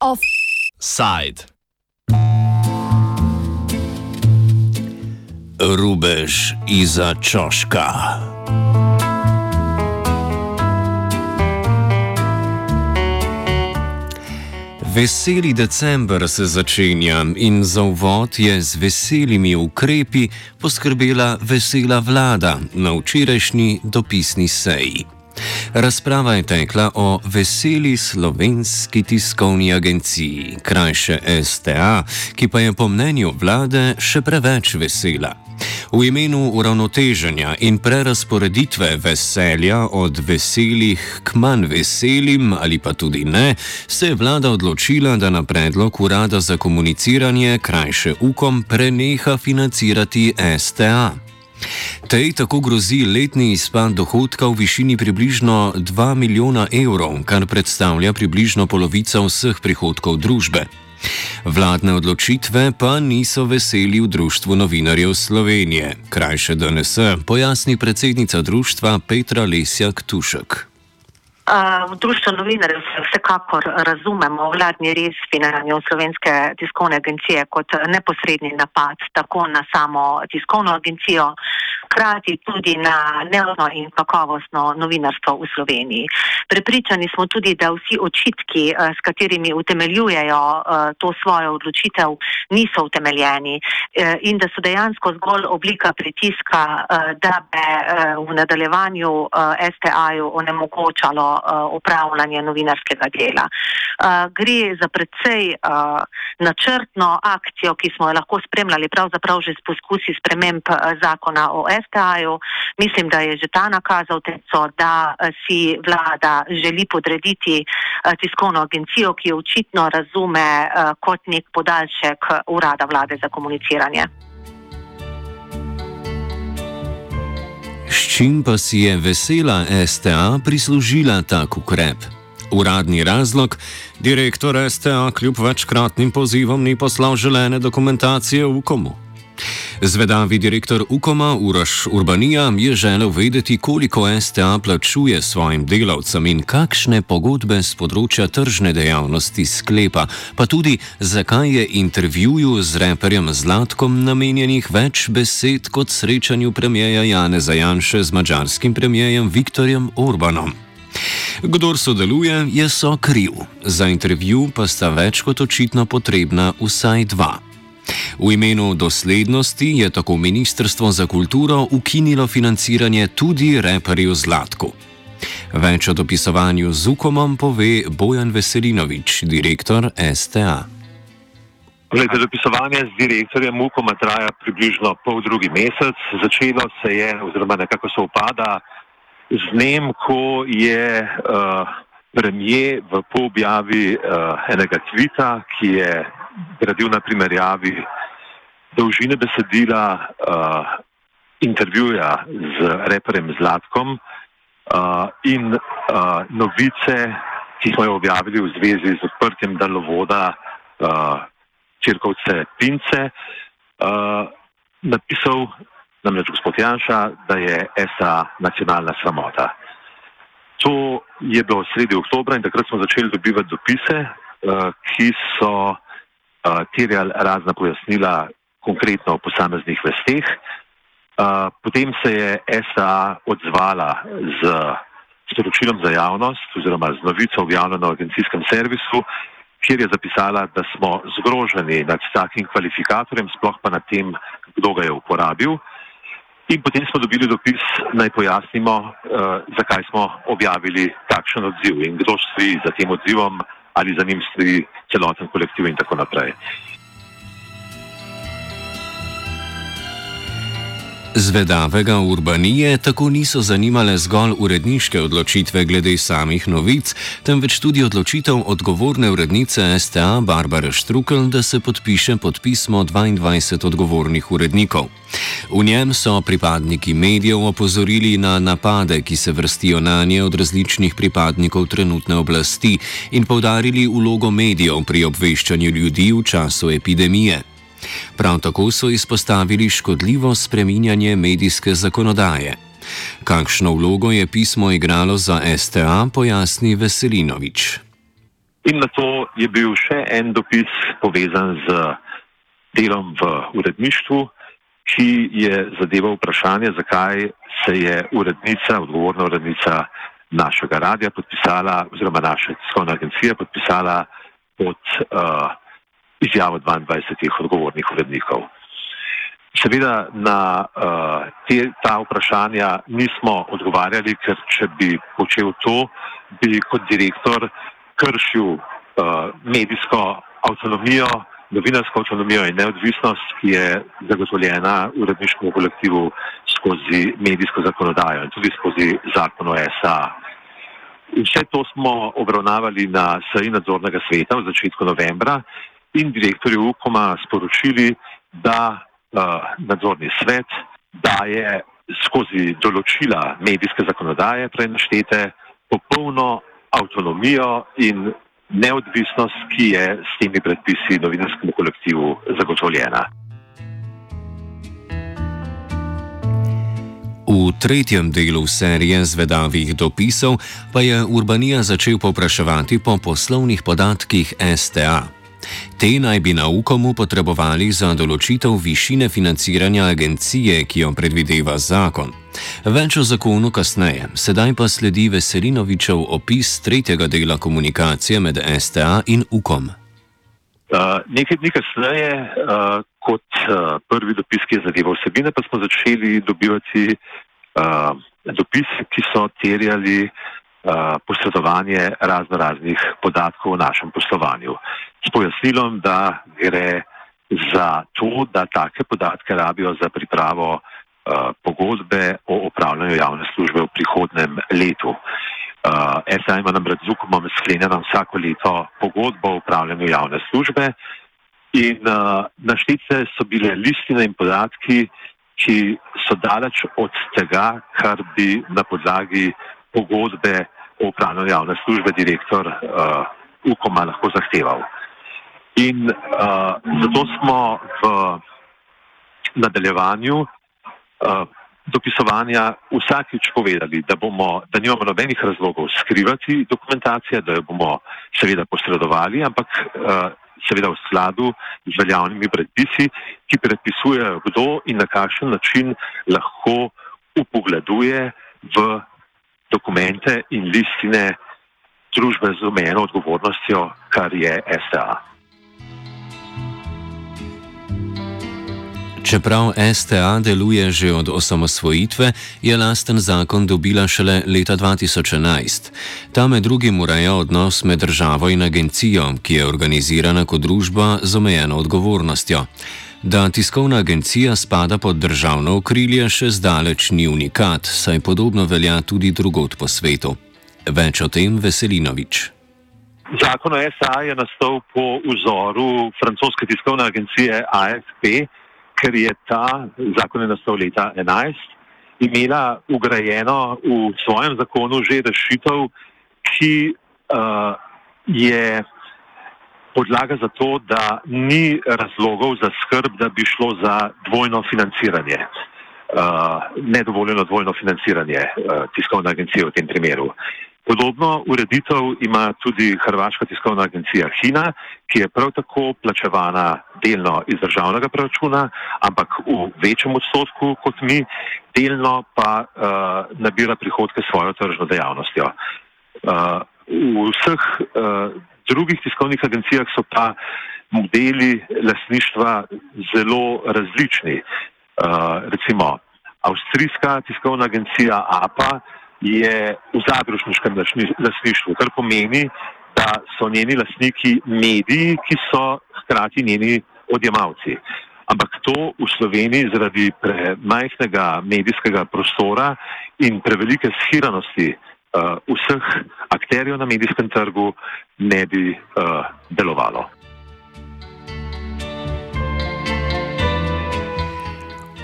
Offside. Rubež iza čoška. Veseli december se začenja in za uvod je z veselimi ukrepi poskrbela vesela vlada na včerajšnji dopisni seji. Razprava je tekla o veseli slovenski tiskovni agenciji, krajše STA, ki pa je po mnenju vlade še preveč vesela. V imenu uravnoteženja in prerasporeditve veselja od veselih k manj veselim ali pa tudi ne, se je vlada odločila, da na predlog Urada za komuniciranje, krajše UKOM, preneha financirati STA. Tej tako grozi letni izpad dohodka v višini približno 2 milijona evrov, kar predstavlja približno polovico vseh prihodkov družbe. Vladne odločitve pa niso veseli v Društvu novinarjev Slovenije, krajše DNS, pojasni predsednica društva Petra Lesjak Tušek. V društvu novinarjev se vsekakor razumemo vladni res financiranju slovenske tiskovne agencije kot neposredni napad tako na samo tiskovno agencijo, hkrati tudi na neodno in kakovostno novinarstvo v Sloveniji. Prepričani smo tudi, da vsi očitki, eh, s katerimi utemeljujejo eh, to svojo odločitev, niso utemeljeni eh, in da so dejansko zgolj oblika pritiska, da bi v nadaljevanju STA-ju onemogočalo upravljanje novinarskega dela. Gre za predvsej načrtno akcijo, ki smo jo lahko spremljali pravzaprav že s poskusi sprememb zakona o STA. STA-ju. Mislim, da je že ta nakazal teco, da eh, si vlada želi podrediti eh, tiskovno agencijo, ki jo očitno razume eh, kot nek podaljšek urada vlade za komuniciranje. Čim pa si je vesela STA prislužila tak ukrep? Uradni razlog: direktor STA kljub večkratnim pozivom ni poslal želene dokumentacije v komu. Zvedavi direktor Ukoma Uraš Urbanija je želel vedeti, koliko STA plačuje svojim delavcem in kakšne pogodbe z področja tržne dejavnosti sklepa, pa tudi zakaj je intervjuju z reperjem Zlatkom namenjenih več besed kot srečanju premijeja Jane Zajanše z mačarskim premijejem Viktorjem Orbanom. Kdor sodeluje, je so kriv, za intervju pa sta več kot očitno potrebna vsaj dva. V imenu doslednosti je tako Ministrstvo za kulturo ukinilo financiranje tudi reperju Zlatku. Več o dopisovanju z Ukomom pove Bojan Veselinovič, direktor STA. Glede, dopisovanje z direktorjem Ukoma traja približno pol drugi mesec. Začelo se je, oziroma nekako se upada z dnem, ko je uh, premijer v poobjavi uh, enega tvita, ki je gradil na primerjavi dolžine besedila uh, intervjuja z reperjem Zlatkom uh, in uh, novice, ki smo jo objavili v zvezi z odprtjem daljnovoda uh, Čirkovce Pince, uh, napisal namreč gospod Janša, da je SA nacionalna sramota. To je bilo sredi oktobra in takrat smo začeli dobivati dopise, uh, ki so uh, terjali razna pojasnila konkretno o posameznih vesteh. Potem se je SA odzvala z sporočilom za javnost oziroma z novico objavljeno v agencijskem servisu, kjer je zapisala, da smo zgroženi nad takim kvalifikatorjem, sploh pa nad tem, kdo ga je uporabil. In potem smo dobili dopis, naj pojasnimo, uh, zakaj smo objavili takšen odziv in kdo stoji za tem odzivom ali za njim stoji celoten kolektiv in tako naprej. Zvedavega urbanije tako niso zanimale zgolj uredniške odločitve glede samih novic, temveč tudi odločitev odgovorne urednice STA Barbara Štrukel, da se podpiše pod pismo 22 odgovornih urednikov. V njem so pripadniki medijev opozorili na napade, ki se vrstijo na nje od različnih pripadnikov trenutne oblasti in povdarili vlogo medijev pri obveščanju ljudi v času epidemije. Prav tako so izpostavili škodljivo spreminjanje medijske zakonodaje. Kakšno vlogo je pismo igralo za STA, pojasni Veselinovič. In na to je bil še en dopis povezan z delom v uredništvu, ki je zadeval vprašanje, zakaj se je urednica, odgovorna urednica našega radia podpisala, oziroma naša tiskovna agencija podpisala pod uh, izjavo 22 odgovornih urednikov. Seveda na uh, te, ta vprašanja nismo odgovarjali, ker če bi počel to, bi kot direktor kršil uh, medijsko avtonomijo, novinarsko avtonomijo in neodvisnost, ki je zagotovljena uredniškemu kolektivu skozi medijsko zakonodajo in tudi skozi zakon o SA. Vse to smo obravnavali na seji nadzornega sveta v začetku novembra in direktorju UKOM-a sporočili, da uh, nadzorni svet daje skozi določila medijske zakonodaje prej naštete popolno avtonomijo in neodvisnost, ki je s temi predpisi novinarskemu kolektivu zagotovljena. V tretjem delu serije zvedavih dopisov pa je Urbanija začel popraševati po poslovnih podatkih STA. Te naj bi na UKOM-u potrebovali za določitev višine financiranja agencije, ki jo predvideva zakon. Več o zakonu kasneje, sedaj pa sledi Veselinovičev opis tretjega dela komunikacije med STA in UKOM. Uh, nekaj dni kasneje, uh, kot uh, prvi dopis, ki je zadeval vsebine, pa smo začeli dobivati uh, dopise, ki so terjali uh, posredovanje razno raznih podatkov o našem poslovanju s pojasnilom, da gre za to, da take podatke rabijo za pripravo uh, pogodbe o upravljanju javne službe v prihodnem letu. Uh, SA ima namreč z UKOM sklenjeno vsako leto pogodbo o upravljanju javne službe in uh, naštete so bile listine in podatki, ki so daleč od tega, kar bi na podlagi pogodbe upravljanju javne službe direktor uh, UKOM-a lahko zahteval. In uh, zato smo v nadaljevanju uh, dopisovanja vsakič povedali, da, bomo, da nimamo nobenih razlogov skrivati dokumentacije, da jo bomo seveda posredovali, ampak uh, seveda v skladu z veljavnimi predpisi, ki predpisujejo, kdo in na kakšen način lahko upogleduje v dokumente in listine družbe z omejeno odgovornostjo, kar je STA. Čeprav STA deluje že od osamosvojitve, je lasten zakon dobila šele leta 2011. Ta med drugim ureja odnos med državo in agencijo, ki je organizirana kot družba z omejeno odgovornostjo. Da tiskovna agencija spada pod državno okrilje, še zdaleč ni unikat, saj podobno velja tudi drugot po svetu. Več o tem Veselinovič. Zakon o SA je nastal po vzoru francoske tiskovne agencije AFP ker je ta zakon je nastal leta 11, imela ugrajeno v svojem zakonu že rešitev, ki uh, je podlaga za to, da ni razlogov za skrb, da bi šlo za dvojno financiranje, uh, nedovoljeno dvojno financiranje uh, tiskovne agencije v tem primeru. Podobno ureditev ima tudi Hrvaška tiskovna agencija Hina, ki je prav tako plačevana delno iz državnega proračuna, ampak v večjem odstotku kot mi, delno pa uh, nabira prihodke s svojo tržno dejavnostjo. Uh, v vseh uh, drugih tiskovnih agencijah so pa modeli lasništva zelo različni. Uh, recimo, avstrijska tiskovna agencija APA je v zadružniškem lasništvu, kar pomeni, da so njeni lasniki mediji, ki so hkrati njeni odjemalci. Ampak to v Sloveniji zaradi premajhnega medijskega prostora in prevelike schiranosti uh, vseh akterjev na medijskem trgu ne bi uh, delovalo.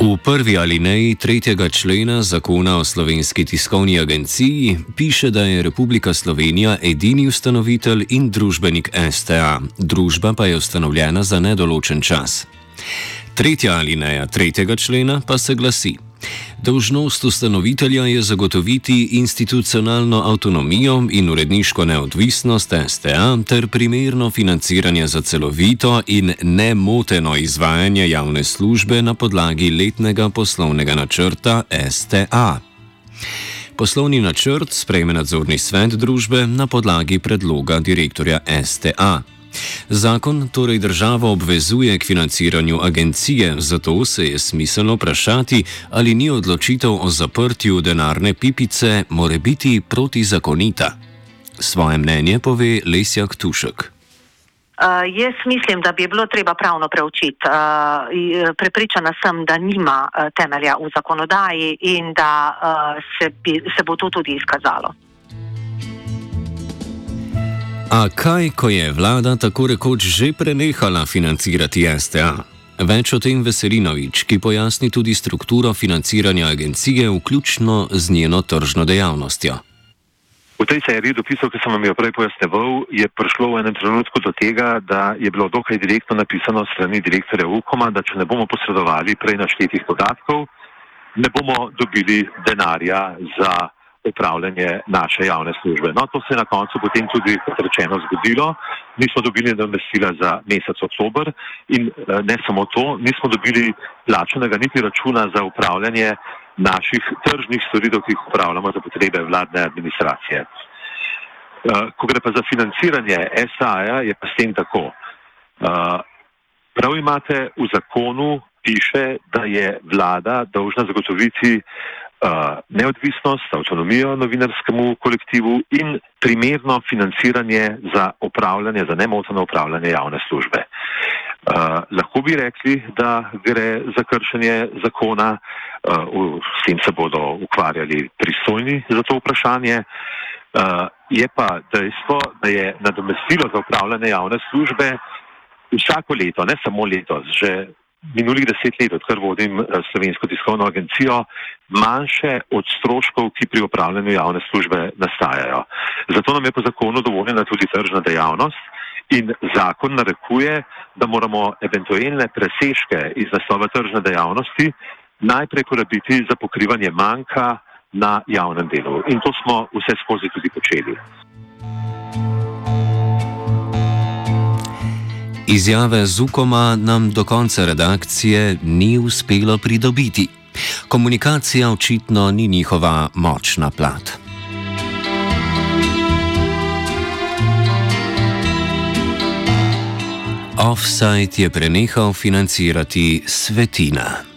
V prvi alineji tretjega člena zakona o slovenski tiskovni agenciji piše, da je Republika Slovenija edini ustanovitelj in družbenik STA, družba pa je ustanovljena za nedoločen čas. Tretja alineja tretjega člena pa se glasi: Dolžnost ustanovitelja je zagotoviti institucionalno avtonomijo in uredniško neodvisnost STA ter primerno financiranje za celovito in nemoteno izvajanje javne službe na podlagi letnega poslovnega načrta STA. Poslovni načrt sprejme nadzorni svet družbe na podlagi predloga direktorja STA. Zakon torej državo obvezuje k financiranju agencije, zato se je smiselno vprašati, ali ni odločitev o zaprtju denarne pipice more biti protizakonita. Svoje mnenje pove Lesjak Tušek. Uh, jaz mislim, da bi bilo treba pravno preučiti. Uh, prepričana sem, da nima uh, temelja v zakonodaji in da uh, se, bi, se bo to tudi izkazalo. A kaj, ko je vlada tako rekoč že prenehala financirati STA? Več o tem Veselinovič, ki pojasni tudi strukturo financiranja agencije, vključno z njeno tržno dejavnostjo. V tej seriji dopisov, ki sem vam jo prej pojasneval, je prišlo v enem trenutku do tega, da je bilo dokaj direktno napisano strani direktorja UKOM-a, da če ne bomo posredovali prej naštetih podatkov, ne bomo dobili denarja za upravljanje naše javne službe. No, to se je na koncu potem tudi, kot rečeno, zgodilo. Nismo dobili nadomestila za mesec oktober in eh, ne samo to, nismo dobili plačenega niti računa za upravljanje naših tržnih storitev, ki jih upravljamo za potrebe vladne administracije. Eh, ko gre pa za financiranje SA-ja, je pa s tem tako. Eh, prav imate v zakonu piše, da je vlada dolžna zagotoviti neodvisnost, avtonomijo novinarskemu kolektivu in primerno financiranje za upravljanje, za nemoteno upravljanje javne službe. Uh, lahko bi rekli, da gre za kršenje zakona, uh, s tem se bodo ukvarjali pristojni za to vprašanje. Uh, je pa dejstvo, da je nadomestilo za upravljanje javne službe vsako leto, ne samo letos, že minulih deset let, odkar vodim eh, slovensko tiskovno agencijo, manjše od stroškov, ki pri upravljanju javne službe nastajajo. Zato nam je po zakonu dovoljena tudi tržna dejavnost in zakon narekuje, da moramo eventualne presežke iz naslova tržne dejavnosti najprej porabiti za pokrivanje manjka na javnem delu. In to smo vse skozi tudi počeli. Izjave z Ukoma nam do konca redakcije ni uspelo pridobiti. Komunikacija očitno ni njihova močna plat. Offside je prenehal financirati svetina.